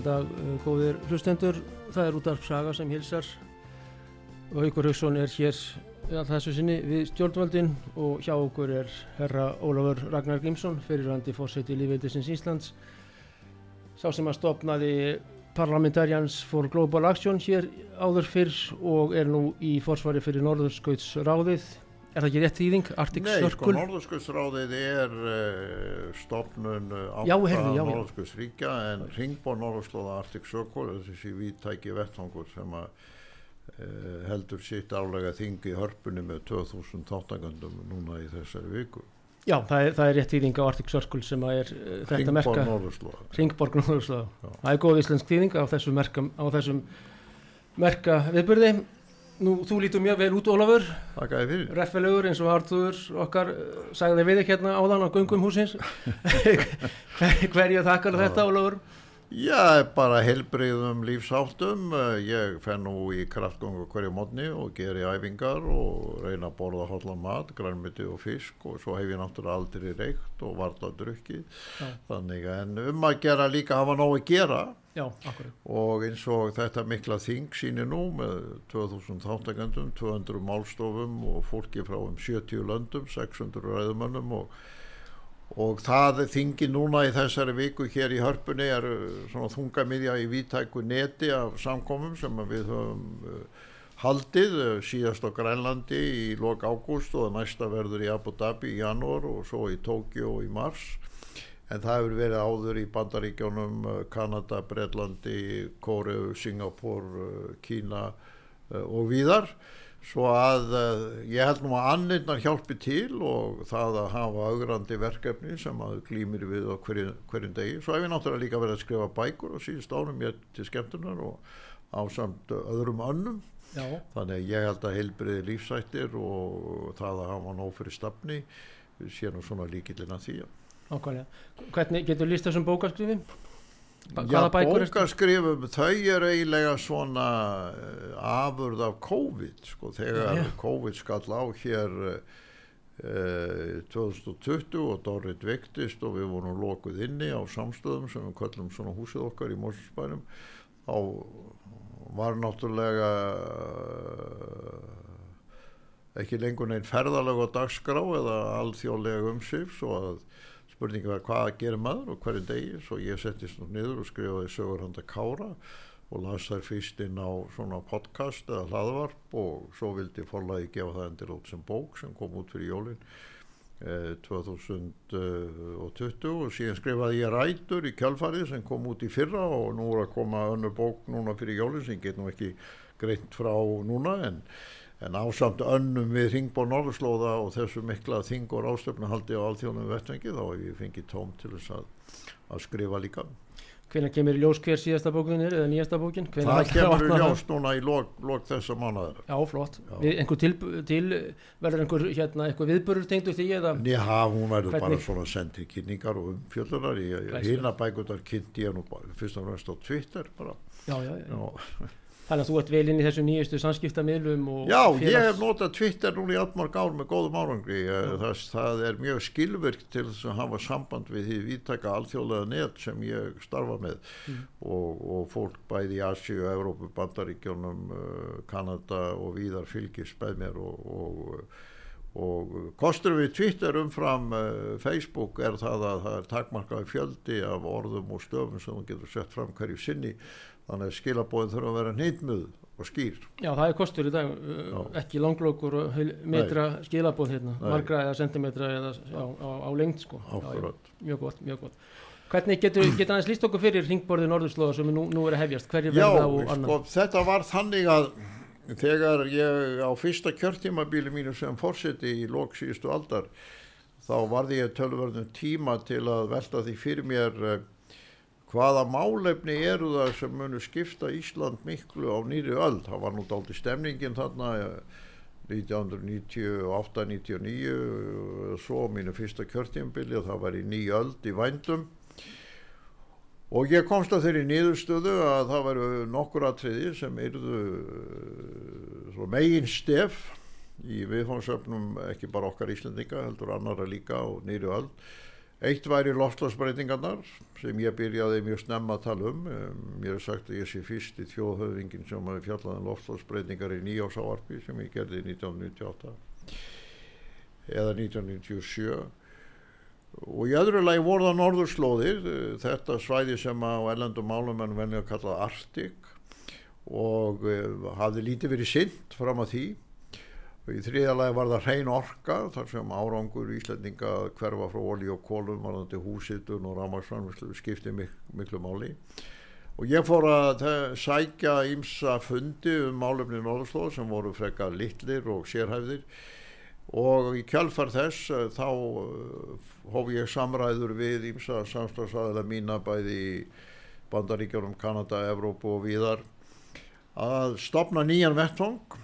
Góðan dag, uh, góðir hlustendur. Það er útarp saga sem hilsar og Haukur Hauksson er hér að þessu sinni við stjórnvaldin og hjá okkur er herra Ólafur Ragnar Grímsson, fyrirrandi fórseti Lífeildisins Íslands, sá sem að stopnaði Parlamentarians for Global Action hér áður fyrr og er nú í forsvari fyrir Norðurskautsráðið Er það ekki rétt þýðing? Arctic Nei, Circle? sko, Norðurskjöldsráðið er uh, stofnun uh, Já, átta. Norðurskjöldsríkja en Ringborg Norðurslóða Arctic Circle þessi víttæki vettfangur sem að uh, heldur sitt álega þingi í hörpunni með 2000 þáttagöndum núna í þessari viku. Já, það er, það er rétt þýðing á Arctic Circle sem að er uh, þetta Ringborg merka Norðurslóða. Ringborg Norðurslóða. Það er góð íslensk þýðing á þessum merka, á þessum merka viðburði. Nú, þú lítur mjög vel út, Ólafur, Takk að þið fyrir. reffilegur eins og Artur okkar uh, sagði við ekki hérna áðan á göngum húsins. Hverju þakkar þetta, Ólafur? Já, bara helbriðum lífsáttum. Ég fenn nú í kraftgöngu hverju mótni og geri æfingar og reyna að borða hóllan mat, grænmyti og fisk og svo hef ég náttúrulega aldrei reykt og varla drukki. Já. Þannig en um að gera líka hafa nóg að gera Já, og eins og þetta mikla þing síni nú með 2000 þáttakendum, 200 málstofum og fólki frá um 70 löndum, 600 ræðumönnum og, og það þingi núna í þessari viku hér í hörpunni er uh, svona þungamiðja í vítæku neti af samkomum sem við höfum uh, haldið uh, síðast á Grænlandi í lok ágúst og næsta verður í Abu Dhabi í janúar og svo í Tókjó í mars en það hefur verið áður í Bandaríkjónum, Kanada, Breitlandi, Kóreu, Singapur, Kína og víðar. Svo að uh, ég held nú að annirnar hjálpi til og það að hafa augrandi verkefni sem að glýmir við á hverju, hverjum degi. Svo hef ég náttúrulega líka verið að skrifa bækur og síðust árum ég til skemmtunar og á samt öðrum önnum. Já, Þannig ég held að heilbriði lífsættir og það að hafa nóg fyrir stafni sé nú svona líkillina því. ákvæmlega. Hvernig getur líst þessum bókaskrifi? Já, bókaskrifum, þau eru eiginlega svona uh, afurð af COVID, sko, þegar já. COVID skall á hér uh, 2020 og Dorrit vektist og við vorum lokuð inni á samstöðum sem við kallum svona húsið okkar í Mósusbænum, þá var náttúrulega uh, ekki lengur neinn ferðalega dagskrá eða alþjóðlega umsif svo að spurningi var hvað gerir maður og hverju degi? Svo ég settist nú niður og skrifaði sögur handa Kára og las þær fyrst inn á svona podcast eða hlaðvarp og svo vildi forlagi gefa það endur út sem bók sem kom út fyrir jólin eh, 2020 og síðan skrifaði ég rætur í kjálfarið sem kom út í fyrra og nú er að koma önnur bók núna fyrir jólin sem get nú ekki greint frá núna en En ásamt önnum við Ringborg Norðurslóða og þessu mikla þing og ráðstöfnahaldi á alþjónum vettvengi þá hef ég fengið tóm til þess að, að skrifa líka. Hvenær kemur í ljós hver síðasta bókin er eða nýjasta bókin? Hvenær Það kemur í ljós núna í lok, lok þessa mánuðar. Já, flott. Já. Við, einhver til, til, verður einhver, hérna, viðburur tengdu því eða? Já, hún verður bara svona sendið kynningar og umfjöllunar. Glæsilegt. Hina bækundar kynnti ég nú bara, fyrst og fremst á Twitter bara. Já, já, já. Já, Þannig að þú ert vel inn í þessum nýjustu samskiptamiðlum Já ég félags- hef notað Twitter núna í allmarg ár með góðum árangri. Eh, Það, er mjög skilvirkt til þess að hafa samband við því viðtaka alþjóðlega net sem ég starfa með. Mm. og, og fólk bæði í Asíu, Evrópu, Bandaríkjónum, uh, Kanada og víðar fylgist með mér og, og, og kostur við Twitter umfram uh, Facebook er það að það er takmarkaði fjöldi af orðum og stöfum sem þú getur sett fram hverju sinni þannig að skilabóðin þurfa að vera nýtmuð og skýr. Já, það er kostur í dag, uh, Já. ekki langlokkur metra skilabóð hérna, Nei. margra eða sentimetra eða á, á, á lengt sko. Já, já, mjög gott, mjög gott. Hvernig getur, getur aðeins líst okkur fyrir ringborðið Norðurslóða sem nú, nú er að hefjast? Hverju Já, verða og sko, annað? þetta var þannig að þegar ég á fyrsta kjörtímabíli mínu sem fórseti í lok síðustu aldar þá varði ég tölverðum tíma til að velta því fyrir mér eh, hvaða málefni eru það sem munu skipta Ísland miklu á nýri öll það var nú daldi stemningin þarna 1998-99 eh, svo mínu fyrsta kjörtjambili það var í nýja öll í vændum. Og ég komst að þeirri nýðustöðu að það veru nokkur atriði sem eruðu uh, megin stef í viðfóngsöfnum ekki bara okkar Íslandinga heldur annara líka og nýru öll eitt væri lofslagsbreytingarnar sem ég byrjaði mjög snemma að tala um. Mér er sagt að ég sé fyrst í þjóðhöfingin sem hafi fjallað um lofslagsbreytingar í nýjásáarpi sem ég gerði 1998 eða 1997 og í öðru lagi voru það norðurslóðir eh, þetta svæði sem á ellendum málum en venni að kalla Arctic og uh, hafði lítið verið synd fram að því í þriðalagi var það hrein orka þar sem árangur í Íslandinga hverfa frá olí og kólum varðandi húsitun og rámarsvann skipti mik miklu máli. Og ég fór að sækja ímsa fundi um málefni norðurslóð sem voru freka litlir og sérhæfðir. Og í kjálfar þess uh, þá uh, hóf ég samræður við ímsa samstagsæðilega mína bæði í Bandaríkjónum, Kanada, Evrópu og víðar að stopna nýjan vettvang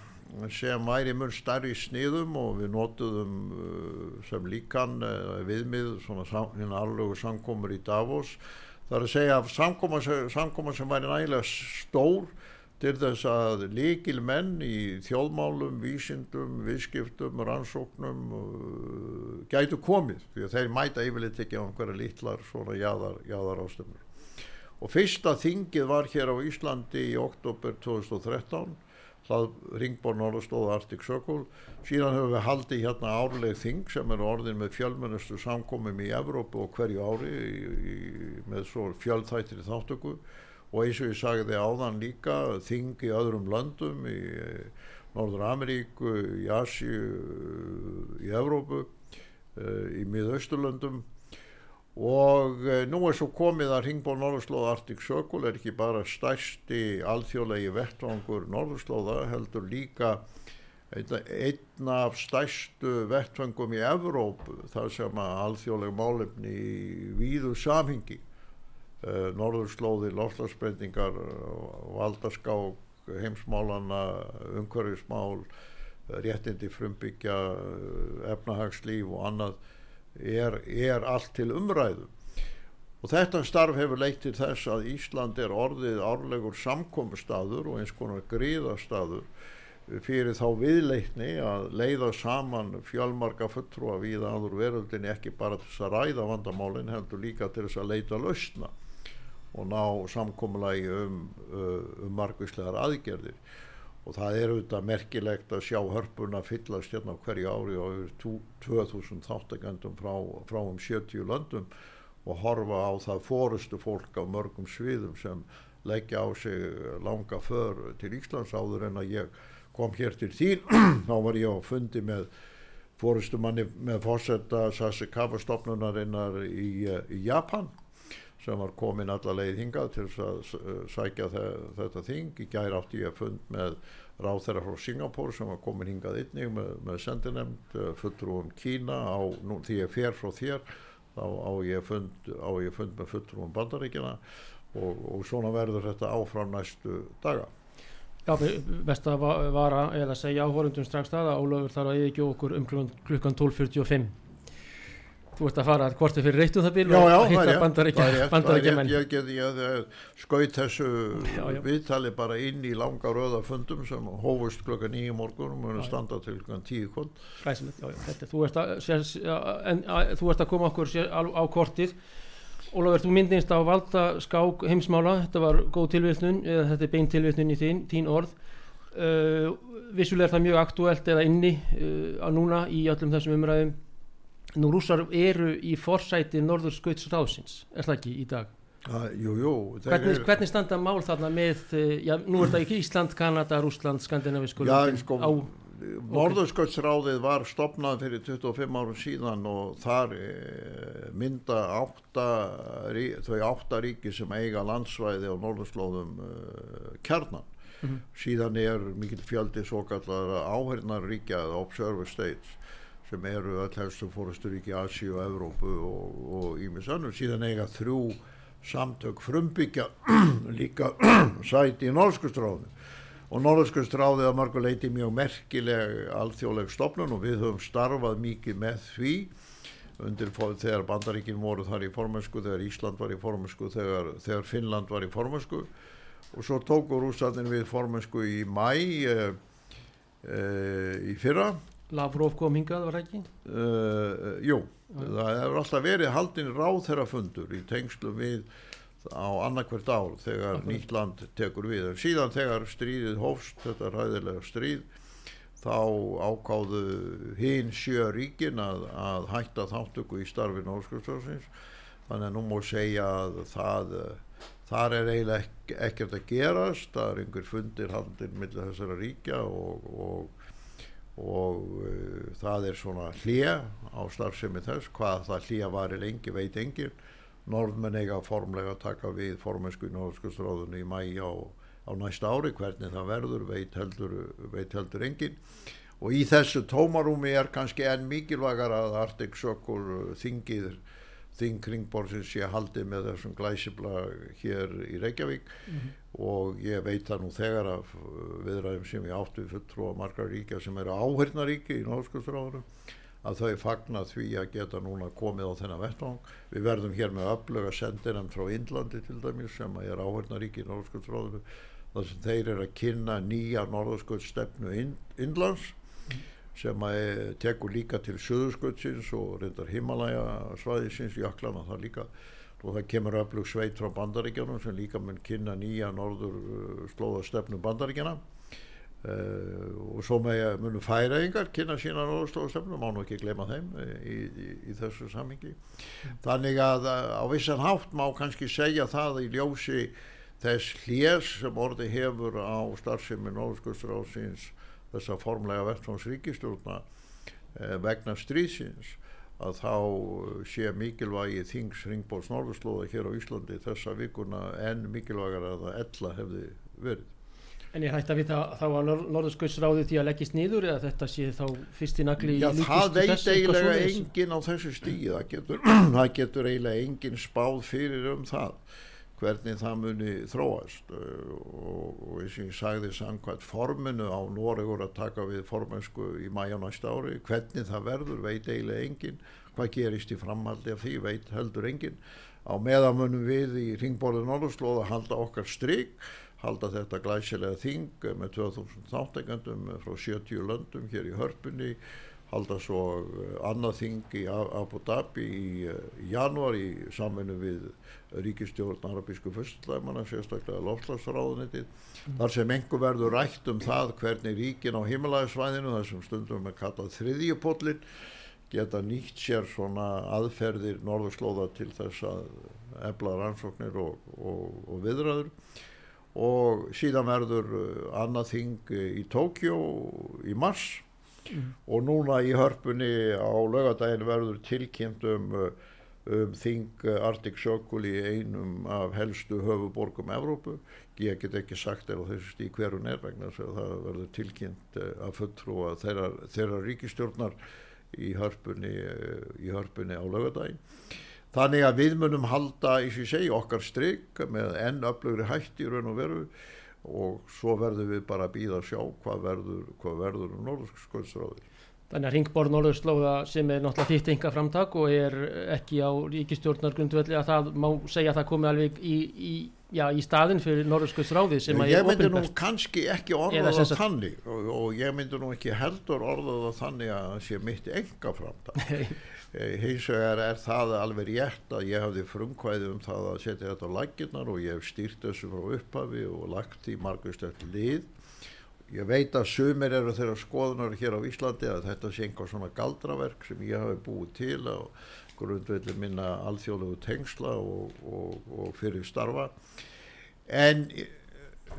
sem væri mjög starri sniðum og við notuðum uh, sem líkan uh, viðmið svona alveg samkomur í Davos það er að segja samkoma, samkoma sem væri nægilega stór til þess að líkil menn í þjóðmálum, vísindum, viðskiptum, rannsóknum uh, gætu komið því að þeir mæta yfirleitt ekki á einhverja lítlar svona jáðar, jáðar ástömmur. Og fyrsta þingið var hér á Íslandi í oktober 2013, það ringborn orðastóða Arctic Circle, síðan höfum við haldið hérna árleg þing sem er orðin með fjölmennustu samkomum í Evrópu og hverju ári í, í, með svo fjöldþættir í þáttöku og eins og ég sagði áðan líka þing í öðrum löndum í Norður Ameríku, í Asju, í Evrópu, í miðausturlöndum og nú er svo komið að Ringból Norðurslóða Arctic Circle er ekki bara stærsti alþjóðlegi vettvangur Norðurslóða heldur líka einn af stærstu vettvangum í Evrópu þar sem að alþjóðleg málefni í víðu samhingi uh, norðurslóði, lofslagsbreytingar, valdaskák, heimsmálana, umhverfismál, réttindi frumbyggja, efnahagslíf og annað er, er allt til umræðu. Og þetta starf hefur leitt til þess að Ísland er orðið árlegur samkominnstaður og eins konar gríðastaður fyrir þá viðleitni að leiða saman fjálmarga fulltrúa við aður veröldinni ekki bara til þess að ræða vandamálinn heldur líka til þess að leita lausna og ná samkommulagi um, uh, um margvíslegar aðgerðir og það er auðvitað merkilegt að sjá hörpuna fyllast hérna á hverju ári og yfir 2000 þáttakendum frá, frá um 70 löndum og horfa á það fórustu fólk á mörgum sviðum sem leggja á sig langa för til Íslands áður en að ég kom hér til þín. Þá var ég á fundi með fórustumanni með fórsetta Sasekawa stopnunarinnar í, í Japan sem var komin alla leið hingað til að sækja þetta þing. Í gær átti ég að fund með ráð þeirra frá Singapur sem var komin hingað einnig með, með sendinemnd eh, fulltrúum Kína á, nú, því ég fer frá þér þá á ég fund, á ég fund með fulltrúum bandaríkina og, og svona verður þetta áfram næstu daga. Já, best að vara eða segja áhórundum strax það að Ólafur þarf að yfirgjóða okkur um klukkan 12.45 Þú ert að fara að korti fyrir reytum það bíl já, já, og hitta bandaríkja menn. Ég get skaut þessu já, viðtali bara inn í langa röða fundum sem hófust klokka nýju morgun og munum standa til klokkan tíu kvöld. Glæsilegt, já, já, þetta. Þú ert að, sér, en, að, þú ert að koma okkur sér, á, á kortið. Ólafur, þú myndinst á valda skák heimsmála, þetta var góð tilvittnun, eða þetta er beint tilvittnun í þín, þín orð. Uh, vissulega er það mjög aktuelt eða inni uh, á núna í öllum þessum umræðum nú rússar eru í forsæti norður skautsráðsins, er það ekki í dag? Uh, jú, jú. Hvernig, er... hvernig standa mál þarna með, eh, já, nú er það ekki Ísland, Kanada, Rúsland, Skandinavísku Já, sko, á... Norðurskautsráðið var stopnað fyrir 25 árum síðan og þar e, mynda átta, þau átta ríki sem eiga landsvæði á norðurslóðum e, kjarnan. Mm -hmm. Síðan er mikil fjöldi svo kallar áhernar ríkja, observer states sem eru öll helstu fórusturíki Asi og Evrópu og Ímis annur síðan eiga þrjú samtök frumbyggja líka sæti í Norskustráðinu og Norskustráðið að marguleiti mjög merkileg alþjóðleg stopnun og við höfum starfað mikið með því. Undir þegar bandaríkin voru þar í formensku, þegar Ísland var í formensku, þegar, þegar Finnland var í formensku og svo tóku rústarnir við formensku í mæ e, e, í fyrra Lavrov kom hingað, var það ekki? Uh, jú, ja. það hefur alltaf verið haldin ráð þeirra fundur í tengslu við á annarkvært ár þegar Akkur. nýtt land tekur við. Síðan þegar stríðið hófst, þetta ræðilega stríð, þá ákáðu hinn sjö ríkin að, að hætta þáttöku í starfi Norskjöldsfjörnsins. Þannig að nú mór segja að það, þar er eiginlega ekkert að gerast, það er einhver fundir haldin millir þessara ríkja og, og og uh, það er svona hlýja á starfsemi þess hvað það hlýja var í lengi veit engin norðmenn eiga formlega að taka við formensku í Norðskustráðunni í mæi á, á næsta ári hvernig það verður veit heldur, veit heldur engin og í þessu tómarúmi er kannski enn mikilvægar að Arctic Circle þingið þing kringborðsins sé haldið með þessum glæsibla hér í Reykjavík mm -hmm. og ég veit það nú þegar af viðræðum sem ég áttu fulltrú að margar ríkja sem eru áhyrnaríki í Norskustráðurum að þau fagna því að geta núna komið á þennan vettvang. Við verðum hér með öflöga sendinan frá Índlandi til dæmis sem er áhyrnaríki í Norskustráðurum þar sem þeir eru að kynna nýja norðskuststefnu Índlands sem að tekur líka til söðursköldsins og reyndar Himalaya svæðisins, jöklana það líka. Og það kemur öflug sveit frá bandaríkjanum sem líka mun kynna nýja norður uh, slóðastefnu bandaríkjana uh, og svo með munum færaðingar kynna sína norður slóðastefnu, má nú ekki glema þeim í, í, í þessu sammingi þannig að á vissan hátt má kannski segja það í ljósi þess hljés sem orði hefur á starfsemi norðskustur þessa formlega vettfónsríkistjórna eh, vegna stríðsins að þá sé mikilvægi þings ringbóls norðurslóða hér á Íslandi þessa vikuna en mikilvægar að það ella hefði verið. En ég hætti að vita þá að Norðurskautsráði því að leggist nýður eða þetta sé þá fyrst í nagli Já, það veit eiginlega engin á þessu stíð, það getur, það getur eiginlega engin spáð fyrir um það hvernig það muni þróast uh, og, og eins og ég sagði samkvæmt forminu á Noregur að taka við formensku í mæja næsta ári hvernig það verður veit eiginlega engin hvað gerist í framhaldi af því veit heldur engin á meðamunum við í ringborðin Norðurslóða halda okkar stryk halda þetta glæsilega þing með 2000 þáttegandum frá 70 löndum hér í hörpunni halda svo eh, annað þing í Abu Dhabi í, eh, í januar í saminu við ríkistjórn arabísku fyrstlæmana, sérstaklega lofslagsráðunitið, mm. þar sem engur verður rætt um það hvernig ríkin á himmelæðisvæðinu, þar sem stundum er kallað þriðjupollin, geta nýtt sér svona aðferðir norðurslóða til þess að ebla rannsóknir og, og, og viðræður og síðan verður eh, annað þing í Tókjó í mars mm. og núna í hörpunni á lögadagin verður tilkynnt um, um þing Arctic Circle í einum af helstu höfuborgum Evrópu. Ég get ekki sagt er á þessu stík hverjum er vegna það verður tilkynnt eh, að fulltrúa þeirra, þeirra ríkistjórnar í hörpunni, eh, í hörpunni á lögadagin. Þannig að við munum halda, ég segi, okkar stryk með enn öflugri hætti í raun og veru og svo verður við bara að býða að sjá hvað verður, hvað verður um Norðurskjöldsráði. Þannig að Ringborð Norðurslóða sem er náttúrulega þitt enga framtak og er ekki á ríkistjórnar grundvelli að það má segja að það komi alveg í, í, já, í staðin fyrir Norðurskjöldsráði sem að ég er myndi nú kannski ekki orðað það þannig og, og ég myndi nú ekki heldur orðað það þannig að það sé mitt enga framtak. Eh, hins vegar er það alveg rétt að ég hafði frumkvæði um það að setja þetta á laginnar og ég hef stýrt þessu frá upphafi og lagt í margustelt lið. Ég veit að sumir eru þeirra skoðunar hér á Íslandi að þetta sé einhver svona galdraverk sem ég hafi búið til á grundvelli minna alþjóðlegu tengsla og, og, og fyrir starfa. En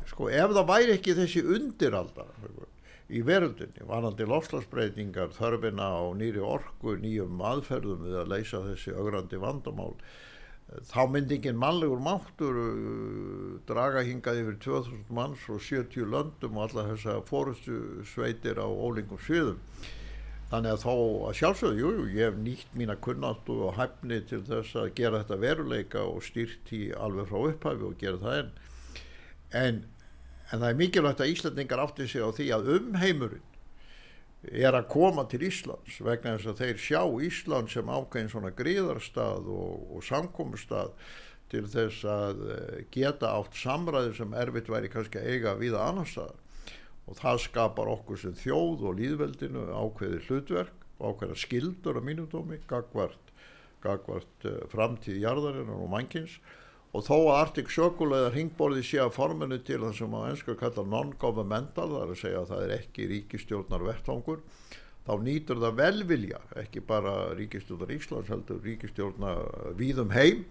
sko ef það væri ekki þessi undiraldar í veröldinni, vanandi lofslagsbreytingar, þörfina á nýri orku, nýjum aðferðum við að leysa þessi augrandi vandamál. Þá myndi engin mannlegur máttur uh, draga hingað yfir 2000 manns og 70 löndum og alla þessa fórustu sveitir á ólingum sviðum. þannig að þó að sjálfsögðu, jú, jú, ég hef nýtt mína kunnáttu og hæfni til þess að gera þetta veruleika og styrt í alveg frá upphæfi og gera það enn en, en það er mikilvægt að Íslandingar átti sig á því að umheimurinn er að koma til Íslands vegna þess að þeir sjá Ísland sem ákveðin svona gríðarstað og, og samkomustad til þess að eh, geta átt samræði sem erfitt væri kannski að eiga við að annar stað og það skapar okkur sem þjóð og líðveldinu ákveði hlutverk og ákveða skildur á mínumdómi gagvart, gagvart uh, framtíð jarðarinnar og mannkins og þó að Arctic Circle eða ringborði sé að forminu til það sem á ennsku kalla non-governmental, það er að segja að það er ekki ríkistjórnar vettfangur, þá nýtur það velvilja, ekki bara ríkistjórnar Íslands heldur ríkistjórnar víðum heim.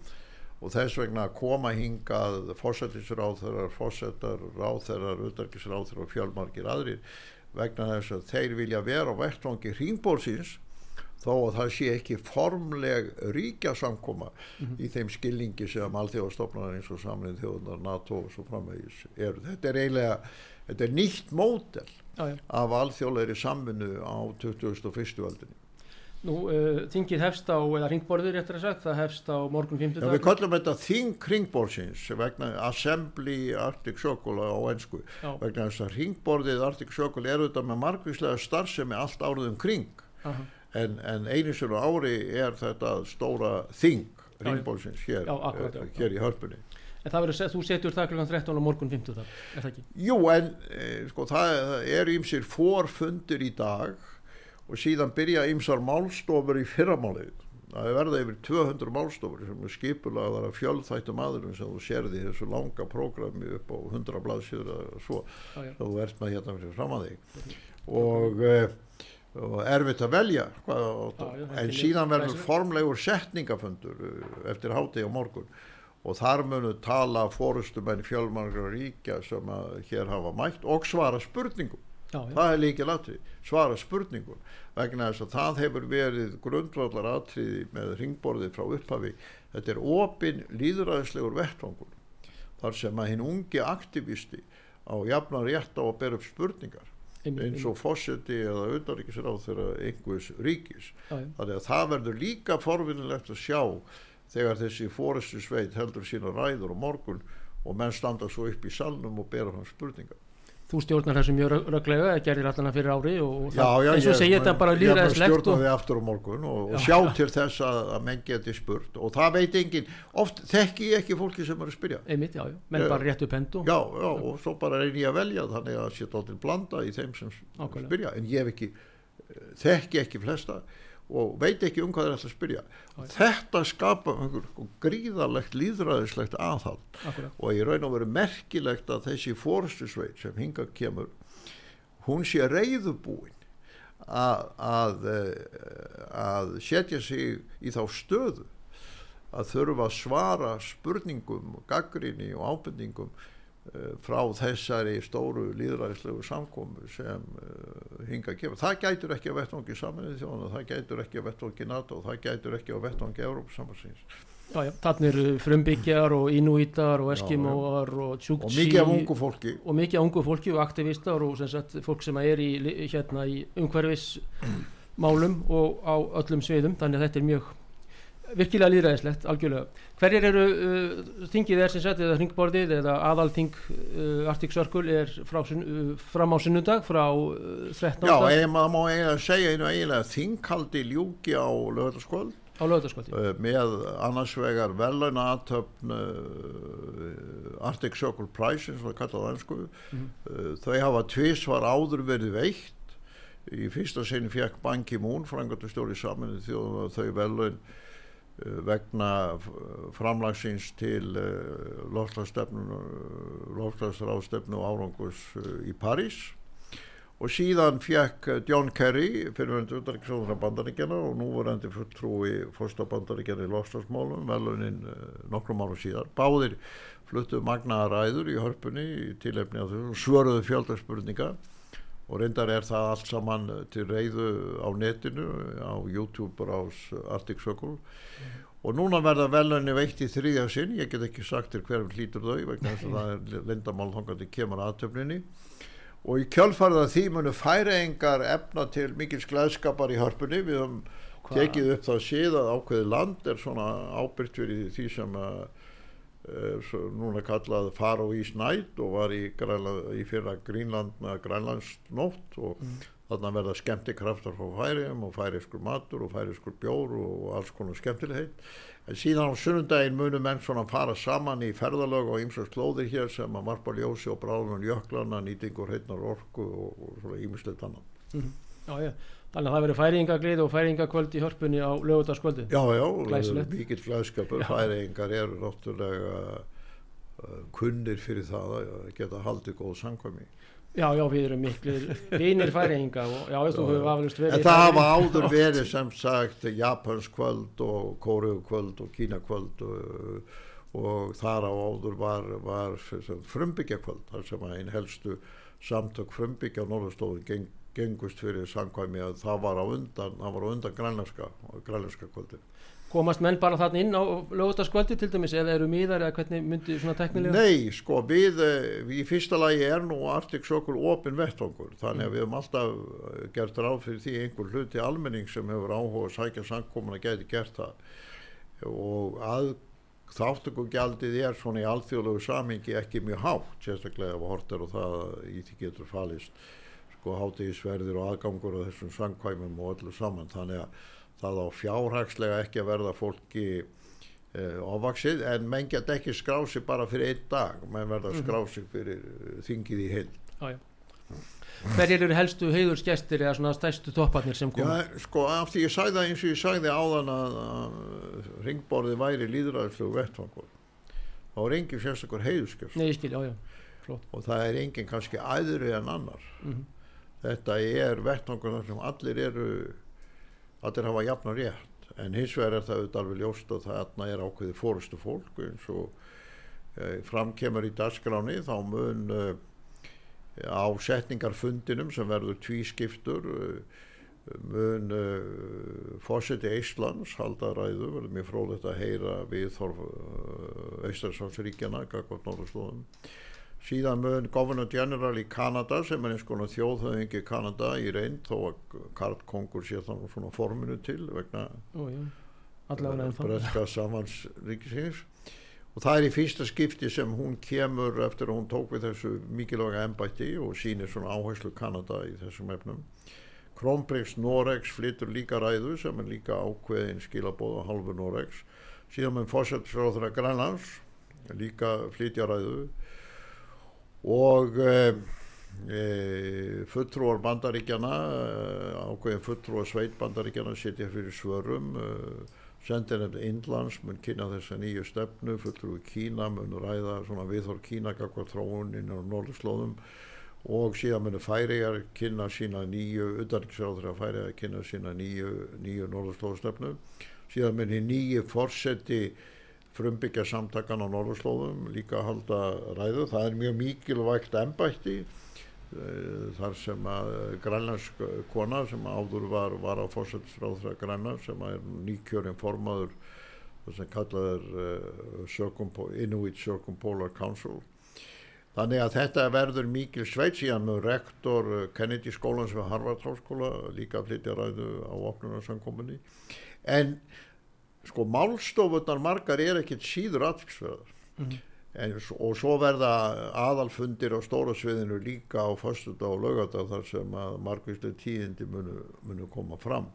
Og þess vegna koma hingað fósættisráþarar, fósættar, ráþarar, utarkisráþarar og fjölmarkir aðrir vegna þess að þeir vilja vera á vettfangi ringborðsins þó að það sé ekki formleg ríkja samkoma mm -hmm. í þeim skilningi sem alþjóðastofnar eins og samlinn þjóðunar NATO og svo framvegis eru. Þetta er eiginlega, þetta er nýtt mótel ah, af alþjóðleiri samvinnu á 2001. völdinni. Nú, uh, þingið hefst á, eða ringborður eftir að sagt, það hefst á morgun 50 dag. Við kallum þetta þing ringborðsins vegna Assembly Arctic Circle á ennsku, vegna þess að ringborðið Arctic Circle er auðvitað með margvíslega starfsemi allt árið um kring. Aha en, en einu sem ári er þetta stóra þing ringbólsins hér, já, akkurat, já, hér í hörpunni. En það verður að þú setjur það kl. 13 á morgun 50 þar, er það ekki? Jú, en e, sko það, er ímsir fórfundir í dag og síðan byrja ímsar málstofur í fyrramálið. Það er verða yfir 200 málstofur sem er skipulaðar af fjöldþættum aðurum sem þú sérði þessu langa prógrami upp á 100 blaðsýður og svo, já, þú ert með hérna fyrir fram að þig og e, og erfitt að velja hvað, Já, en síðan verður formlegur setningafundur uh, eftir háti og morgun. Og þar munu tala fórustumenn fjölmargra ríkja sem hér hafa mætt og svara spurningum. Já, það er líka latri, svara spurningum. Vegna þess að það hefur verið grundvallar atriði með ringborði frá upphafi, þetta er opin líðræðislegur vettvangur þar sem að hinn ungi aktivisti á jafnar rétt á að bera upp spurningar eins og fósiti eða auðaríkisráð þeirra einhvers ríkis. Þannig að það verður líka forvinnilegt að sjá þegar þessi fórestu sveit heldur sína ræður og morgun og menn standa svo upp í salnum og bera hann spurningar þú stjórnar þessu mjög röglega eða gerir allana fyrir ári og já, já, eins og segja þetta bara líðræðislegt ég stjórnar því aftur á morgun og, og sjá til þess að, að menn geti spurt og það veit engin, oft þekki ég ekki fólki sem eru að spyrja. Einmitt, já, já, menn bara rétt upp hendu já, já, og svo bara reynir ég að velja þannig að setja allir blanda í þeim sem Ákvæmlega. spyrja, en ég hef ekki þekki ekki flesta og veit ekki um hvað það er að spyrja Æ. þetta skapa gríðarlegt líðræðislegt aðhald Akkurat. og ég raun að vera merkilegt að þessi fórstusveit sem hinga kemur hún sé reyðubúin að, að, eh, að setja sig í þá stöðu að þurfa að svara spurningum, gaggrinni og ábyrningum Eh, frá þessari stóru líðræðislegu samkomu sem uh, hinga að gefa. Það gætur ekki að vettvangi saminnið þjóðan, það gætur ekki að vettvangi NATO, það gætur ekki að vettvangi Európa-samansins. Já, já, þannig eru frumbyggjar og inúítar og eskimóar og tjúksi. Og mikið af ungu fólki. Og mikið af ungu fólki og aktivistar og sagt, fólk sem er í, hérna, í umhverfismálum og á öllum sviðum, þannig að þetta er mjög virkilega líðræðislegt, algjörlega. Hverjir eru uh, þingið er sem sagt, eða þingborðið eða aðalþing uh, Arctic Circle er frá, uh, fram á sunnundag frá 13. Uh, Já, ég, maður má eiginlega segja einu eiginlega þinghaldi ljúki á lögðarskvöld á lögðarskvöld uh, með annars vegar veluna aðtöfn uh, Arctic Circle Prize eins og það kallaði önsku mm -hmm. þau hafa tvísvar áður verið veikt í fyrsta sinni fekk Ban Ki-moon frangatustjóri saman þau velun vegna framlagsins til eh, lofslagsráðstefnu árangus eh, í París. Og síðan fekk John Kerry fyrirvendu utanriksóðuna bandaríkjana og nú voru endur fulltrúi fórsta bandaríkjana í lofslagsmálum velunin nokkrum árum síðan báðir fluttu magnaða ræður í hörpunni í tilefni af þessu svöruðu fjöldarspurninga og reyndar er það allt saman til reyðu á netinu á YouTube og á Arctic Circle. Mm. og núna verða velunni veitt í þrýðja sinn, ég get ekki sagt til hverjum hlítur þau vegna þess að það er lindamál þongandi kemur aðtöfninni og í kjölfarða því munu færiðingar efna til mikil sklæðskapar í hörpunni. Við höfum tekið upp það síðan ákveði land er svona ábyrgt fyrir því sem að uh, núna kallað Faro East Night og var í, í fyrra Grínland með Grænlandsnótt og mm. þarna verða skemmti kraftar frá færiðum og færiðskur matur og færiðskur bjór og alls konar skemmtilegheit en síðan á sunnundaginn munum menn svona fara saman í ferðalög og ymsast klóðir hér sem að marpa ljósi og bráðunum jöklana nýtingur heitnar orku og, og svona ýmislegt annan mm. Já, já, þannig að það verður færingaglið og færingakvöld í hörpunni á lögutaskvöldi Já, já, mikill glæðskapur. Færingar eru náttúrulega uh, kunnir fyrir það að geta haldið góð sangkvæmi Já, já, við erum miklu vinir færinga og já, aflust verið En það hafa áður verið sem sagt Japanskvöld og Kóriukvöld og Kínakvöld og, og þar á áður var, var frumbyggjakvöld þar sem einn helstu samtök frumbyggja á Norðurstofun geng, gengust fyrir sangkvæmi að það var á undan, það var á undan grænlænska, kvöldin komast menn bara þarna inn á lögutaskvöldi til dæmis eða eru miðar eða hvernig myndi svona teknilega? Nei, sko, við eh, í fyrsta lagi er nú Arctic Circle ofin vettvangur, þannig að við hefum alltaf eh, gert ráð fyrir því einhver hluti almenning sem hefur áhuga að sækja samkomin að geti gert það og að þáttökugjaldið er svona í alþjóðlegu samingi ekki mjög hátt, sérstaklega ef hortar og það í því getur falist sko hátíðisverðir og aðgangur og þessum sangkvæmum og öllu saman, þannig að það á fjárhagslega ekki að verða fólki uh, ofvaksið en menn get ekki skrási bara fyrir einn dag menn verða mhm. skrási fyrir uh, þingið í heil Hverjir eru helstu heiðursgestir eða svona stærstu topparnir sem kom? Já, sko, af því ég sagði það eins og ég sagði áðan að, að ringborði væri líðræðislu vettfangur þá er enginn sérstaklega heiðurskjöst Nei, ég skil, já, já Flott. og það er enginn kannski æðri en annar mm -hmm. Þetta er vettfangur sem allir eru allir hafa jafn og rétt. En hins vegar er það auðvitað alveg ljóst og þarna er ákveði fórustu fólk eins og e, framkemur í dagskráni þá mun e, á setningarfundinum sem verður tvískiptur e, mun fósiti Íslands halda ræðu. Verður mér frólægt að heyra við þorf Íslandsfánsríkjana Gagvart Norðurslóðum síðan mun Governor General í Kanada sem er eins konar þjóðhauðingi Kanada í reynd þó að Karl Kongur sé þannig svona forminu til vegna breska samansríkisins og það er í fyrsta skipti sem hún kemur eftir að hún tók við þessu mikilvæga ennbætti og sínir svona áherslu Kanada í þessum efnum. Kronprins Noregs flyttur líka ræðu sem er líka ákveðin skilabóða halvu Noregs. Síðan mun fórsættisráður að Grænlands líka flytja ræðu og e, e, fulltrúar bandaríkjana eh, ákveðin fulltrúar sveit bandaríkjana setja fyrir svörum sendir nefn Indlands mun kynna þessa nýju stefnu fulltrúi Kína mun ræða viðhór Kína kakvar þróun inn á norðurslóðum. Og síðan munir færiðar kynna sína nýju utanriksráður að færiðar kynna sína nýju, nýju norðurslóðstefnu síðan munir nýju fórseti frumbyggja samtakan á Norðurslóðum líka að halda ræðu. Það er mjög mikilvægt ennbætti eh, þar sem að grænlandsk kona sem áður var, var á fórsættisráðra Grænland sem er nýkjörinn formaður sem kallað er uh, Inuit Circumpolar Council þannig að þetta verður mikil sveit síðan með rektor eh, Kennedy skólans við Harvard háskóla líka flytja ræðu á opnunarsankominni en sko málstofunar margar er ekkert síður aðtilsverðar mm og svo verða aðalfundir á stóra sviðinu líka á fastuða og lögata þar sem að margvíslega tíðindi munu, munu koma fram.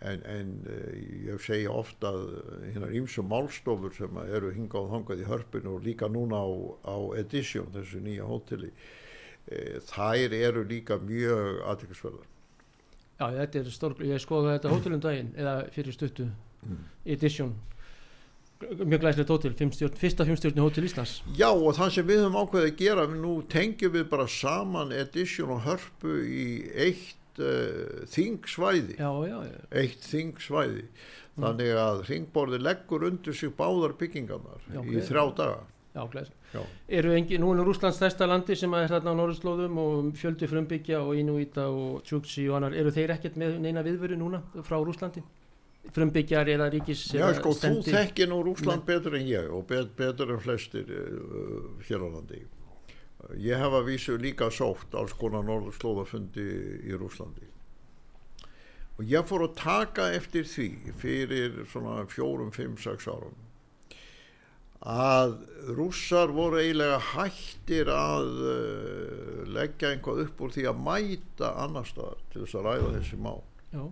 En, en eh, ég segja ofta að hérna ímsum málstofur sem eru hingað og hangað í hörpinu og líka núna á, á Edition þessu nýja hóteli e, þær eru líka mjög aðtilsverðar Já, þetta er stór, ég skoði þetta hótelum daginn eða fyrir stuttu mm. edition mjög glæslega tótil, fyrsta fimmstjórni hótel Íslands Já og það sem við höfum ákveðið að gera nú tengjum við bara saman edition og hörpu í eitt uh, þingsvæði já, já, já. eitt þingsvæði mm. þannig að þingborði leggur undir sig báðar byggingarnar í þrjá daga Já, glæslega Eru engi, nú er Rúslands stærsta landi sem er þarna á Norðurslóðum og fjöldi frumbyggja og Inuita og Tjúksi og annar, eru þeir ekkert með neina viðvöru núna frá Rúslandi? Frumbyggjar eða ríkis Já sko, þú þekkir nú Rúsland betur en ég og bet, betur en flestir uh, hér á landi. Ég hef að vísu líka sótt alls konar norðurslóðafundi í Rúslandi og ég fór að taka eftir því fyrir svona fjórum, fimm, sex árum að rússar voru eiginlega hættir að uh, leggja einhvað upp úr því að mæta annar staðar til þess að ræða þessi mál. Já.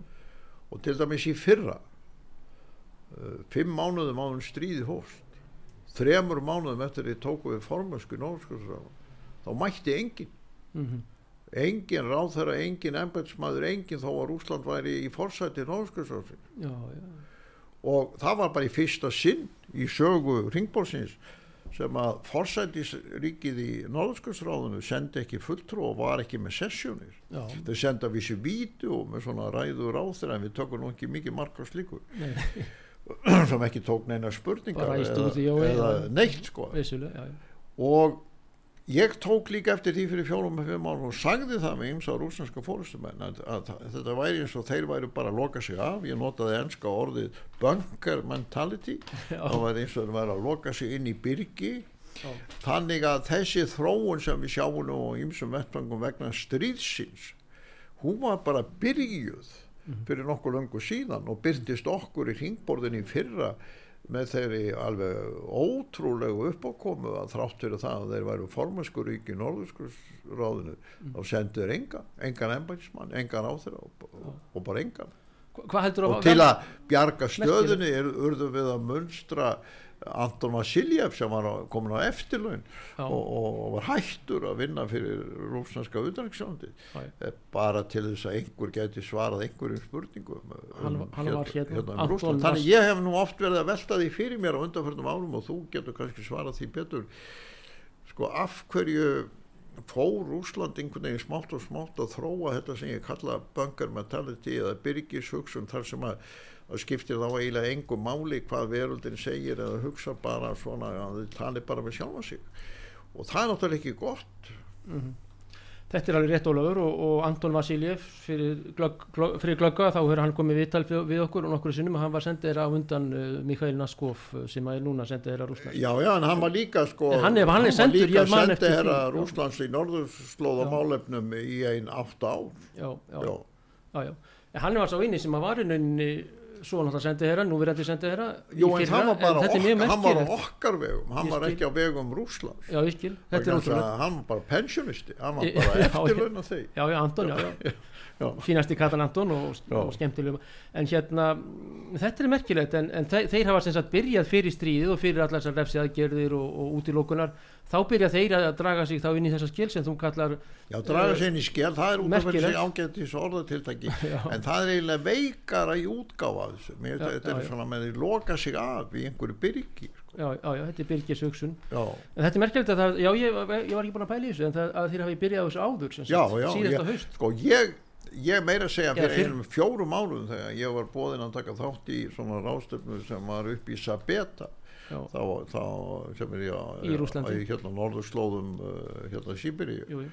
Og til dæmis í fyrra uh, fimm mánuðum áður en stríði hóst þremur mánuðum eftir því tóku við nórskursráðan þá mætti engin Mm engin ráðherra, engin embætsmaður, engin þó að Rúsland væri í forsæti og það var bara í fyrsta sinn í sögu ringbólsins sem að forsætisríkið í Norðskursráðinu sendi ekki fulltrú og var ekki með sessjónir þau senda vissi vídeo með svona ræður ráþur en við tökum nú ekki mikið marka slíkur sem ekki tók neina spurningar eða, eða neitt sko. Já. og ég tók líka eftir því fyrir fjórum og fimm árum og sagði það með ymsa rúsneska fórustumenn að, að, þetta væri eins og þeir væri bara að loka sig af. Ég notaði enska orðið bunker mentality. Það væri eins og þeir væri að loka sig inn í byrgi. Já. þannig að þessi þróun sem við sjáum nú á ymsum vettvangum vegna stríðsins hún var bara byrjuð fyrir nokkuð löngu síðan og byrtist okkur í hringborðinni í fyrra með þeirri alveg ótrúlegu uppákomu að þrátt fyrir það að þeir væru formaskurík í norðurskursráðinu þá sendu þeir engan, engan embætismann, engan áþyra og, og, og bara engan. Hva- og til að bjarga stöðunni er, urðum við að munstra Anton Vasiljev sem var kominn á eftirlaun og, og, var hættur að vinna fyrir rúsnarska utanriksjóndi Já. bara til þess að einhver geti svarað einhverjum spurningum Hann- hann var hérna, um Anton Rússland. Vas- þannig ég hef nú oft verið að velta því fyrir mér á undanförnum árum og þú getur kannski svarað því betur sko af hverju fór Rúsland einhvern veginn smátt og smátt að þróa þetta sem ég kalla bunker mentality eða byrgishugsun þar sem að, að skiptir þá eiginlega engu máli hvað veröldin segir eða hugsa bara svona að þið tali bara með sjálfa sig og það er náttúrulega ekki gott Þetta er alveg rétt Ólafur og, og Anton Vasiljev fyrir, glögg, glögg, fyrir glögga þá hefur hann komið viðtal við, við okkur og nokkru sinnum og hann var sendið á undan uh, Mikael Naskov uh, sem er núna sendið þeirra Rúsland Já, já, en hann var líka sko En hann er- hann er sendur, var líka ég man eftir sendi herra því, já. Rúslands í norðurslóða Já. málefnum í einn átta ár já, já, já. já, já. En hann var sá inni sem að var inninni svo náttúrulega sendið þeirra, nú verðandi sendið þeirra Jú, en hann var bara okkar, hann var á okkar vegum hann var ekki á vegum Rúslands Já, ég skil, þetta er ótrúlega að hann var bara pensionisti hann var bara af því Já, já, Anton, já, já. Já. fínasti Katan Anton og, og skemmtilegum en hérna, þetta er merkilegt en, en þeir, hafa sem sagt byrjað fyrir stríðið og fyrir allar þessar refsi aðgerðir og, og útilokunar, þá byrja þeir að draga sig þá inn í þessa skil sem þú kallar Já, draga sér inn í skell, það er út af þessi ágættis orðatiltæki. Já. en það er eiginlega veikara í útgáfa þessu, Já, þetta já, er já. svona með því loka sig af í einhverju byrgi sko. já, já, já, þetta er Já, en þetta er merkilegt að það, já, ég, ég var ekki búin að pæla í þessu en það, að þeir hafi byrjað þessu áður já, sagt, já síðasta ég, sko ég ég meira að segja Já, fyrir fyrr- einum fjórum árum þegar ég var bóðinn að taka þátt í svona ráðstöfnu sem var upp í Sabeta já, þá, þá sem er ég Í Rússlandi. í hérna norðurslóðum uh, hérna jú.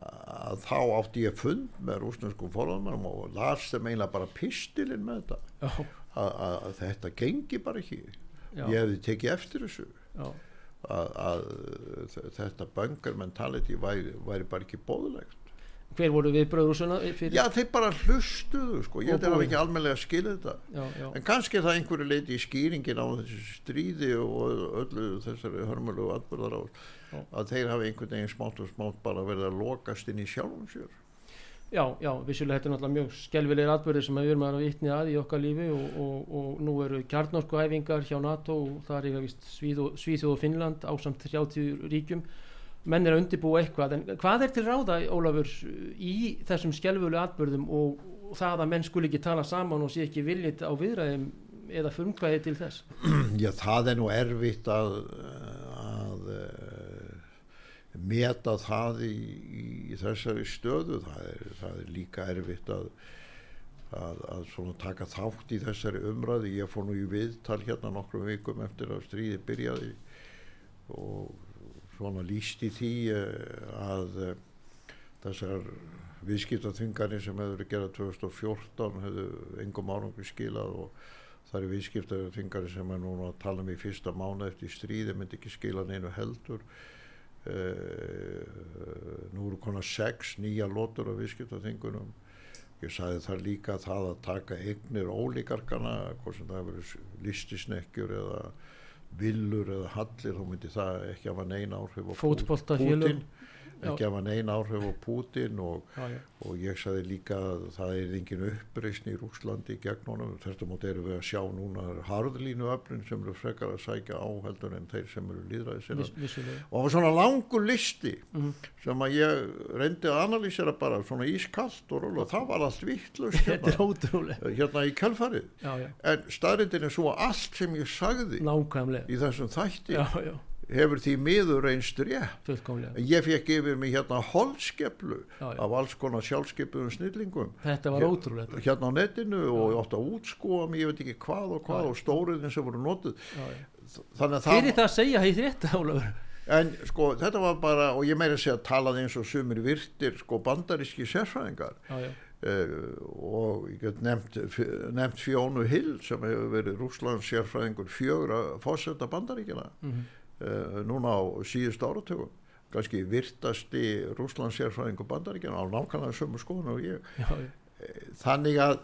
að þá átti ég fund með rúsneskum forðanmennum og las þeim eiginlega bara pistilinn með þetta. Að, að, að þetta gengi bara ekki. Já, ég hefði tekið eftir þessu. Að, að þetta bunker mentality væri, væri bara ekki bóðlegt hver voru viðbröður úr svona fyrir, já þeir bara hlustuðu sko. Ég Og hafa búið. ekki almennilega skilið þetta. Já, já, en kannski er það einhverju leiti í skýringin á þessu stríði og öllu þessari hörmulegu atbyrðar á að þeir hafi einhvern veginn smátt og smátt bara verið að lokast inn í sjálfum sér. Já, já, vissulega þetta er náttúrulega mjög skelvilegir atbyrðir sem við erum að vitni að í okkar lífi og, og, og nú eru kjarnorkuæfingar hjá NATO og það er vist Svíþjóð og Finnland ásamt 30 ríkjum menn er að undirbúa eitthvað en hvað er til ráða, Ólafur, í þessum skelvulegu atbyrðum og, og það að menn skuli ekki tala saman og sé ekki viljit á viðræðum eða frumkvæði til þess Já, það er nú erfitt að, að uh, meta það í, í þessari stöðu. Það er, það er líka erfitt að, að, að taka þátt í þessari umræði. Ég fór nú í viðtal hérna nokkrum vikum eftir að stríði byrjaði og svona líst í því uh, að uh, þessar viðskiptaþvingarnir sem hefur verið gerað 2014 hefur engum árangur skilað og það eru viðskiptaþvingarnir sem er núna að tala um í fyrsta mánu eftir stríði myndi ekki skila neinu heldur. Nú eru konar sex nýja lótur af viðskiptaþingunum ég sagði það líka það að taka eignir ólíkarkana hvort sem það verið listisnekkjur eða villur eða hallir þá myndi það ekki hafa neina áhrif á Putin ekki hafa neina áhrif á Putin og, já, já. og ég sagði líka að það er engin uppreysn í Rúslandi gegn honum, þetta móti eru við að sjá núna harðlínu öflin sem eru frekar að sækja áheldur en þeir sem eru líðræðisina Viss, og það var svona langur listi mm -hmm. sem að ég reyndi að analýsera bara svona ískallt og róla, það var allt vittlust hérna, hérna í kjálfarið en staðrindin er svo allt sem ég sagði Nákvæmlega. í þessum þætti hefur því miður einst rétt. Ég fekk yfir mig hérna holskeplu af alls konar sjálfskepuðum snillingum. Þetta var ótrúlega hérna á netinu já. og ég átti að útskóa mig ég veit ekki hvað og hvað já. og stóriðin sem voru nótið þannig að það fyrir það að segja heitt rétt Ólafur. En sko þetta var bara og ég meiri að segja að talaði eins og sumir virtir sko bandaríski sérfræðingar. Já, Uh, og ég get nefnt, nefnt Fjónu Hill sem hefur verið Rúslands sérfræðingur fjögur að fósetta bandaríkina mm -hmm uh, núna á síðust áratögum kannski virtasti Rúslands sérfræðingu bandaríkjana á nákvæmlega sömu skoðun og ég. Já, uh, þannig að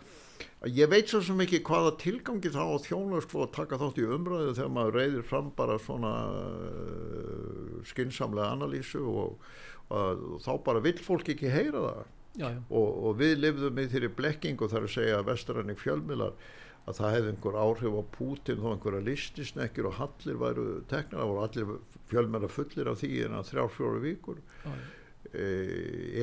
ég veit svo sem ekki hvaða tilgangi þá á þjónlösk og taka þátt í umræðu þegar maður reyðir fram bara svona uh, skinsamlega analýsu og, og þá bara vill fólk ekki heyra það. Já, já. Og, og við lifðum í þeirri blekking og þar að segja að vestræning fjölmilar að það hefði einhver áhrif á Pútin og einhverja listisnekkir og hallir væru teknar, það voru allir fjölmennar fullir af því en að þrjár fjóru vikur. Ah, e,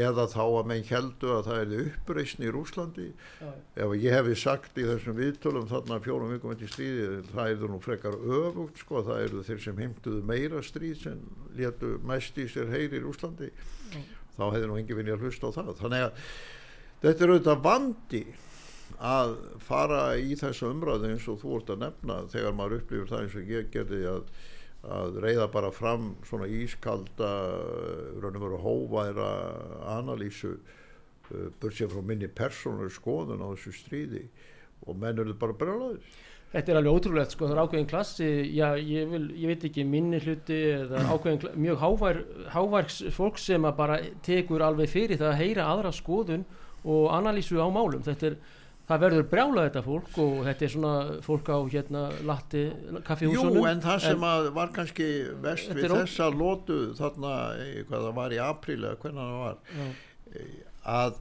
eða þá að menn heldu að það erði uppreysni í Rúslandi ah, ef ég hefði sagt í þessum viðtölum þarna fjórum vikum eftir stríði það erðu nú frekar öfugt sko, það erðu þeir sem heimtuðu meira stríð sem letu mest í sér heyri í Rúslandi ah. þá hefði nú engi vinni að hlusta á það. Þannig að þetta er auðvitað vandi að fara í þessu umræðu eins og þú ert að nefna þegar maður upplifir það eins og ég gerði að, að reyða bara fram svona ískalda raun og veru hóværa analýsu uh, börsið frá minni persónur skoðun á þessu stríði. Og menn eru bara brjálaður Þetta er alveg ótrúlegt sko, það er ákveðin klassi, já ég, vil, ég veit ekki minni hluti eða ákveðin mjög hávær, háværks fólk sem að bara tekur alveg fyrir það að heyra aðra skoðun og analýsu á málum, þetta er það verður brjála þetta fólk og þetta er svona fólk á hérna latti kaffihúsunum. Jú en það sem en, var kannski vest við þessa lótu þarna hvað það var í apríl eða hvernig það var já. að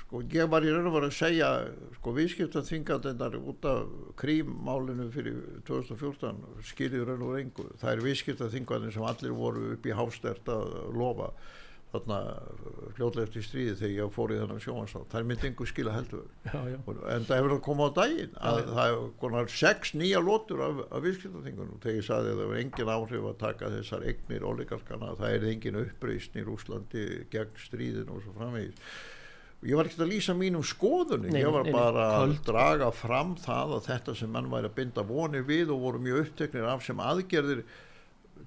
sko ég var í raun og var að segja sko viðskiptaþingandennar út af krímmálinu fyrir 2014 skilir raun og reyngu það er viðskiptaþingandir sem allir voru upp í hástert að lofa þarna fljóðlega eftir stríði þegar ég fór í þennan sjónvarsnátt það er myndið einhver skila heldur. Já, já. en það hefur komað á daginn að já, það hefur konar sex nýja lótur af, af viðskiptaþingunum. Þegar ég saði að það var engin áhrif að taka þessar eignir oligarkana það er engin uppreysn í Rúslandi gegn stríðin og svo framvegis. Ég var ekki að lýsa mínum skoðunni nei, ég var bara að draga fram það að þetta sem mann væri að binda vonir við og voru mjög uppteknir af sem aðgerðir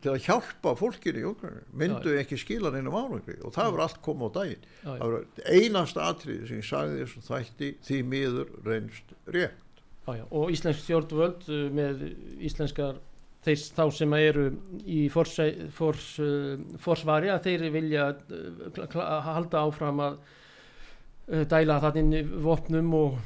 til að hjálpa fólkinu í Ukraínu myndu já, ekki skila neinum árangri. Og það verður allt komið á daginn. Já, það verður einasta atriði sem ég sagði þessum þætti því miður reynst rétt. Já, og Íslensk stjórnvöld uh, með íslenskar þeir þá sem eru í forsvari fors, uh, að þeir vilja uh, halda áfram að dæla þannig vopnum og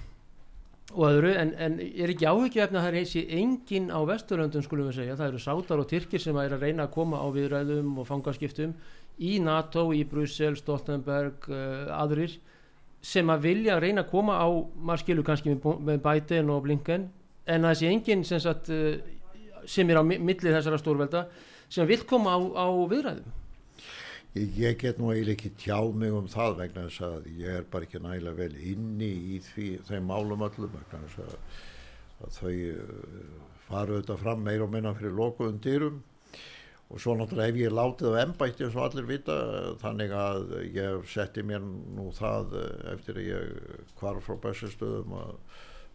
og öðru, en, en er ekki áhugjöfn að það einsi engin á vesturlöndum skulum við segja, það eru sátar og tyrkir sem er að reyna að koma á viðræðum og fangaskiptum í NATO, í Brussel, Stoltenberg uh, aðrir sem að vilja að reyna að koma á maður skilur kannski með, Biden og Blinken en það sé engin sem, sagt, uh, sem er á millið þessara stórvelda sem vil koma á, á viðræðum Ég, ég get nú eiginlega ekki tjáð mig um það vegna þess að ég er bara ekki nægilega vel inni í því, þeim málum öllum vegna þess að, að þau uh, faru þetta fram meir og minna fyrir lokuðum dýrum og svo náttúrulega hef ég látið á ennbætti eins og allir vita þannig að ég setti mér nú það uh, eftir að ég kvar frá bestastöðum að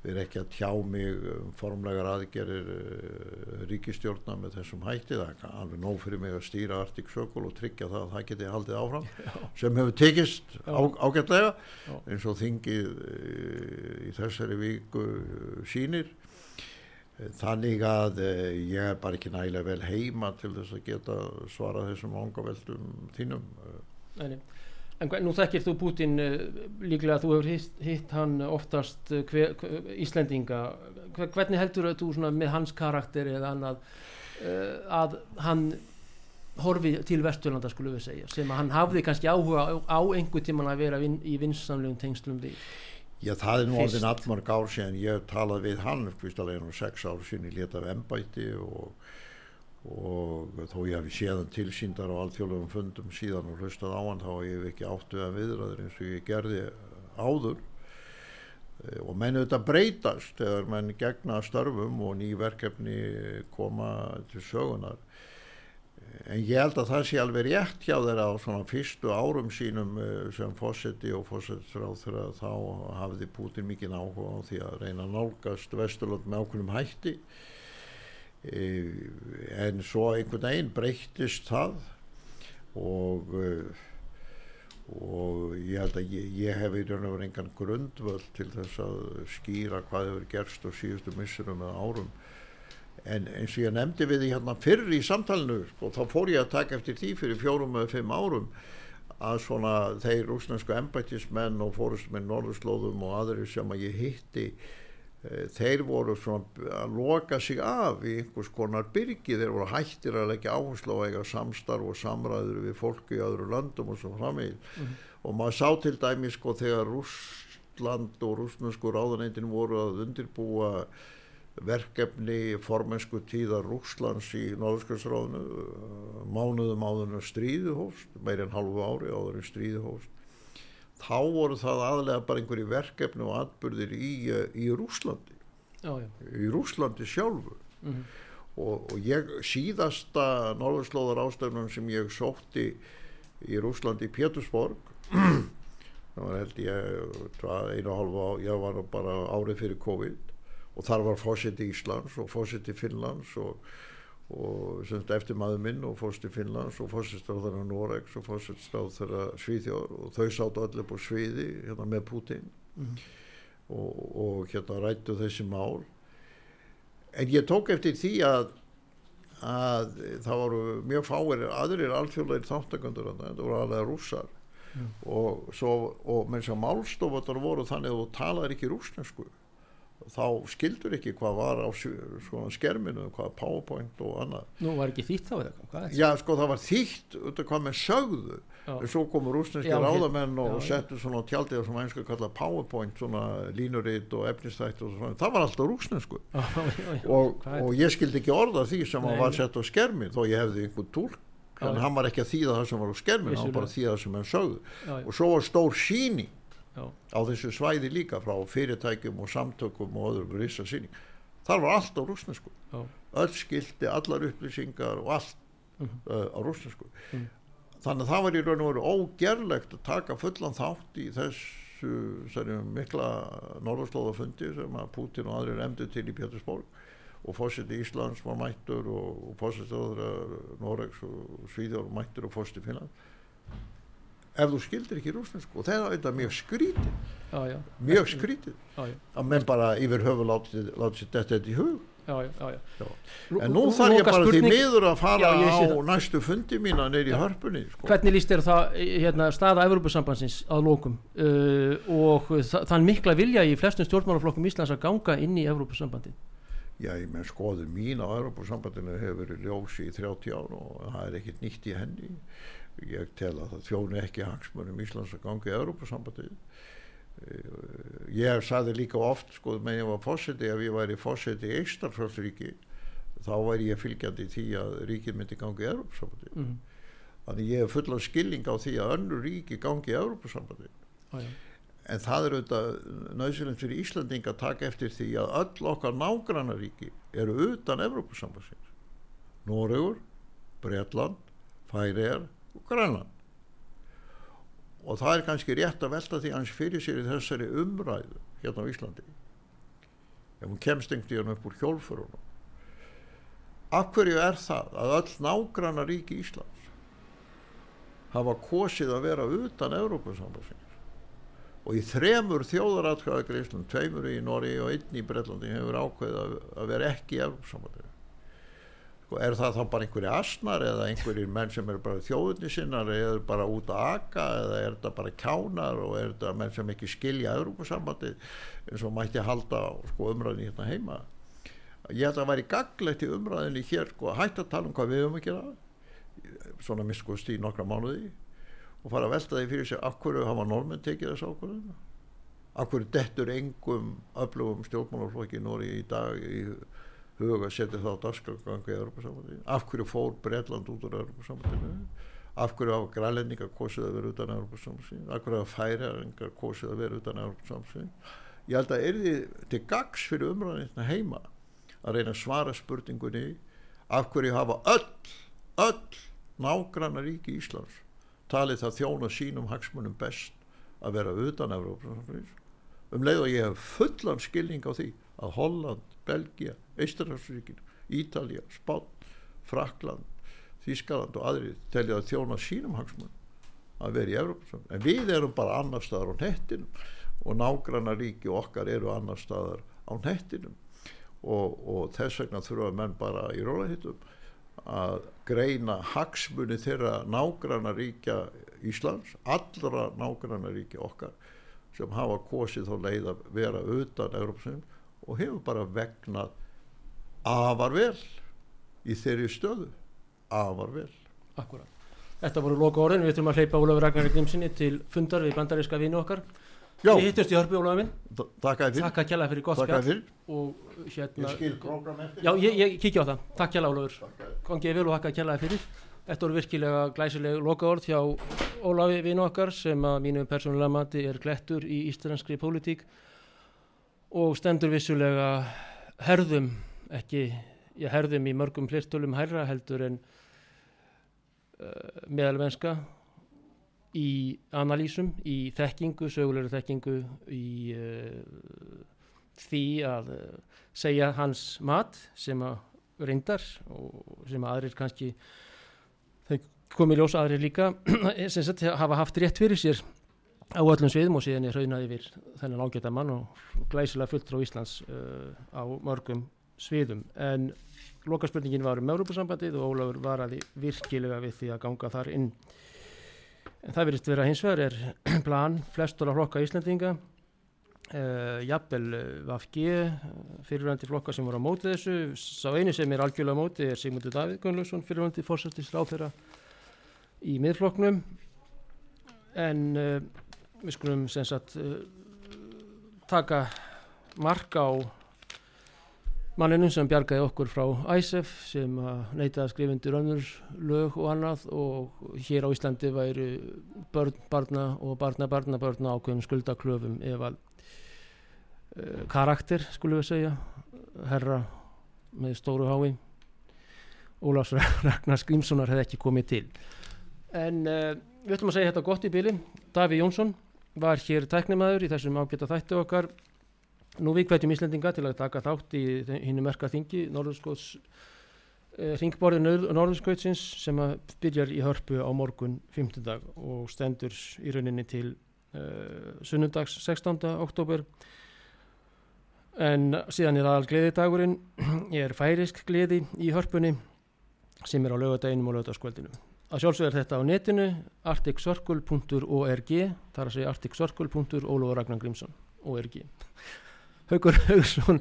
erum ekki að tjá mig um formlegar aðgerir uh, ríkistjórna með þessum hætti það er alveg nóg fyrir mig að stýra Arctic Circle og tryggja það að það geti haldið áfram Já. sem hefur tekist á, ágætlega Já. eins og þingið uh, í þessari viku uh, sínir Þannig að eh, ég er bara ekki nægilega vel heima til þess að geta svara þessum vangaveldum þínum. Nei, en nú þekkir þú Putin uh, líklega að þú hefur hitt, hitt hann oftast uh, hver, hver, Íslendinga. Hver, hvernig heldur þú með hans karakter eða annað uh, að hann horfi til Vesturlanda skulum við segja sem að hann hafði kannski áhuga á, á einhver tíman að vera vin, í vinsamlegum tengslum við? Já, það er nú alveg allmarg ár síðan ég talaði við hann, fyrstulega nú sex ár síðan ég leta af ennbæti og, og þó ég hafi séðan tilsýndar á alþjóðlegum fundum síðan og hlustað á hann þá hef ég ekki áttu að viðraður eins og ég gerði áður. Eh, og menn auðvitað breytast þegar menn gegna störfum og ný verkefni koma til sögunar en ég held að það sé alveg rétt hjá þeirra á svona fyrstu árum sínum eh, sem fósetti og fósettsráð þegar þá hafði Putin mikið áhuga á því að reyna að nálgast Vesturlund með ákveðnum hætti en svo einhvern veginn breyttist það og eh, og ég held að ég, ég hef og verið engan grundvöld til þess að skýra hvað hefur gerst á síðustu missurum eða árum. En eins og ég nefndi við því hérna fyrr í samtalenu og sko, þá fór ég að taka eftir því fyrir fjórum eða fimm árum að svona þeir rúsnesku embætismenn og fórustmenn Norðurslóðum og aðri sem að ég hitti þeir voru svona að loka sig af í einhvers konar byrgi. Þeir voru hættir að leggja áherslu á eiga samstarf og samræður við fólki í öðru landum og svo framvegil mm -hmm. og maður sá til dæmi sko þegar Rúsland og rúsnesku ráðanætin voru að undirbúa verkefni formensku tíðar Rúslands í Norðurskjöldsráðinu uh, mánuðum áður en stríðu hóst meirinn halvu ári áður en stríðu hóst þá voru það aðlega bara einhverju verkefni og atbyrðir í, uh, í Rúslandi já, já. í Rúslandi sjálfu mm -hmm. og, og ég síðasta Norðurslóðar ástöfnum sem ég sótti í Rúslandi í Pétursborg það var held ég einu og halvu á ég var bara árið fyrir COVID og þar var fósiti Íslands og fósiti Finnlands og, og semst eftir maður minn og fósiti Finnlands og fósitstráðara Noregs og fósitstráðara Svíþjóður og þau sáttu allir på sviði hérna með Putin mm. og, og hérna rættu þessi mál en ég tók eftir því að að það voru mjög fáir aðrir alþjóðleir þáttakandur þetta voru alveg rússar mm. og, og menn sem málstofatar voru þannig að þú talar ekki rúsnesku þá skildur ekki hvað var á svona skerminu, hvað powerpoint og annað. Nú var ekki þýtt þá eða? Já sko það var þýtt auðvitað hvað með sögðu? Svo komur rúsneski ráðamenn og settu svona tjaldið sem einska kalla powerpoint svona línuritt og efnistætt og svona, það var alltaf rúsnesku og, og ég skildi ekki orða því sem Nei, var sett á skermin þó ég hefði einhvern tólk þannig hann var ekki að þýða það sem var á skermin hann var bara að þýða það sem hann sögðu. Og svo var stór síning Já. á þessu svæði líka frá fyrirtækjum og samtökum og öðrum rissa síning þar var allt á rúsnesku öll skildi, allar upplýsingar og allt uh -huh. uh, á rúsnesku uh -huh. þannig að það var í raun og veru ógerlegt að taka fullan þátt í þessu mikla norðurslóðafundi sem að Putin og aðrir emdu til í Pétursborg og fósiti Íslands var mættur og, og fósiti Noregs og Svíðjór mættur og fósiti Finland ef þú skildir ekki rúsnesku og það er þetta mjög skrítið já, já. mjög skrítið að menn bara yfir höfu látið þetta í hug. Já, en nú þarf ég bara spurning... því miður að fara á næstu fundi mína neyri í hörpunni sko. hvernig líst þér það hérna, staða Európa-sambansins að lókum uh, og þann mikla vilja í flestum stjórnmálaflokkum Íslands að ganga inn í Európa-sambandin Já, ég menn skoður mín á Európa-sambandinu hefur verið ljósi í 30 ár og það er ekkert nýtt í henni ég tel að það þjónu ekki hangsmörnum Íslands að gangi í Európa-sambandið eh, ég saði líka oft sko með ég var fósiti ef ég væri fósiti í Eistarfjöldsríki þá væri ég fylgjandi í því að ríkið myndi gangi í Európa-sambandið mm. þannig ég hef fullan skilling á því að önnu ríki gangi í Európa-sambandið ah, en það er auðvitað nöðsilegt fyrir Íslanding að taka eftir því að öll okkar nágrannaríki eru utan Európa-sambandið Noregur, Breitland Færiðar Grænland. Og það er kannski rétt að velta því hans fyrir sér í þessari umræðu hérna á Íslandi. Ef hún kemst einhvern veginn upp úr hjólfurunum af hverju er það að öll nágranna ríki Íslands hafa kosið að vera utan Európa-sambansins og í þremur þjóðaratkvæðagreislum, tveimur í Nóri og einn í Breitlandi hefur ákveðið að, vera ekki í Európsambandir sko, er það þá bara einhverju asnar eða einhverjir menn sem eru bara þjóðunni sinnar eða bara út að aka eða er þetta bara kjánar og er þetta menn sem ekki skilja Európasambandi eins og mætti halda sko, umræðin hérna heima? Ég held að það væri gaglegt í umræðinni hér sko, að hætta að tala um hvað við höfum að gera svona miskust í nokkra mánuði og fara að velta því fyrir sig af hverju hafa normenn tekið þessu ákvörðuna af hverju dettur engum öflugum stjórnmálarflokki Nóri í dag í huga setja þá dagskrafgangu í Europasambandi af hverju fór Breitland út úr Europasambandinu af hverju hafa grælendingar kosið að vera utan Europasambandi af hverju hafa færiðaringar kosið að vera utan Europasambandi ég held að er því til gags fyrir umræðin heima að reyna að svara spurningunni af hverju hafa öll öll nágranna ríki Íslands talið það þjóna sínum hagsmunum best að vera utan Evrópa um leið og ég hef fullan skilning á því að Holland, Belgia, Eistarhansríkin Ítalja, Spán, Frakland Þískaland og aðri telja að þjóna sínum hagsmunum að vera í Evrópa en við erum bara annar staðar á nettinum og nágranna ríki okkar eru annar staðar á nettinum og, og þess vegna þurfa menn bara í rólahittum að greina hagsmunni þeirra nágranna ríkja Íslands, allra nágranna ríkja okkar sem hafa kosið þá leið að vera utan Európsum og hefur bara vegnað afar vel í þeirri stöðu. Afar vel. Akkurat. Þetta voru loka orðin, við þurfum að hleypa Ólafur Ragnar Grímsinni til fundar við bandaríska vini okkar. Já, Við hittust í hörpu Ólafur minn. Takk að fyrir. Takk að kjalla fyrir gott Takk spjall hérna Ég skil program eftir. Já, ég, ég kíkja á það, takk kjalla Ólafur. Takk Kongið vel og hakka að kjalla fyrir. Þetta voru virkilega glæsileg loka orð hjá Ólafi vini okkar sem að mínu persónulega mati er glettur í íslenskri pólitík og stendur vissulega herðum ekki, ég herðum í mörgum flirtölum hærra heldur en uh, meðalvenska í analýsum, í þekkingu, sögulegur þekkingu, í uh, því að uh, segja hans mat sem að reyndar og sem að aðrir kannski þau komið ljós aðrir líka sem sagt hafa haft rétt fyrir sér á öllum sviðum og síðan er hraunað yfir þennan ágæta mann og glæsilega fulltrú Íslands uh, á mörgum sviðum. En lokaspurningin var um Európa-sambandið og Ólafur varaði virkilega við því að ganga þar inn. En það verist vera hins vegar er plan flestur að flokka Íslandinga uh, jafnvel uh, VFG fyrirvændi flokka sem voru á móti þessu. Sá einu sem er algjörlega á móti er Sigmundur Davíð Gunnlaugsson fyrirvændi fórsættis ráþeira í miðflokknum. En uh, við skulum sem sagt uh, taka mark á manninum sem bjargaði okkur frá ISF sem að neytaði að skrifa undir önnur lög og annað og hér á Íslandi væri börn, barna og barna, barna, barna ákveðum skuldaklöfum ef að uh, karakter skulum við segja herra með stóru hái Ólafs Ragnar Skrímssonar hefði ekki komið til. En uh, við ætlum að segja þetta gott í byli Daví Jónsson var hér tæknimaður í þessum ágæta þættu okkar nú við hvetjum Íslendinga til að taka þátt í hinnu merka þingi Norðurskóts uh, ringborði Norðurskótsins sem að byrjar í hörpu á morgun 5. dag og stendur í rauninni til uh, sunnundags 16. oktober en síðan er aðal gleðidagurinn er færisk gleði í hörpunni sem er á lögadeginum og lögadagskvöldinu að sjálfsög er þetta á netinu arcticircle.org það er að segja arcticircle.ólofur.org Haugur Haugsson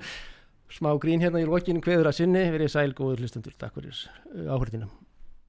smá grín hérna í lokinu hveður að sinni verið sæl góður hlustundur, takk fyrir áhörðina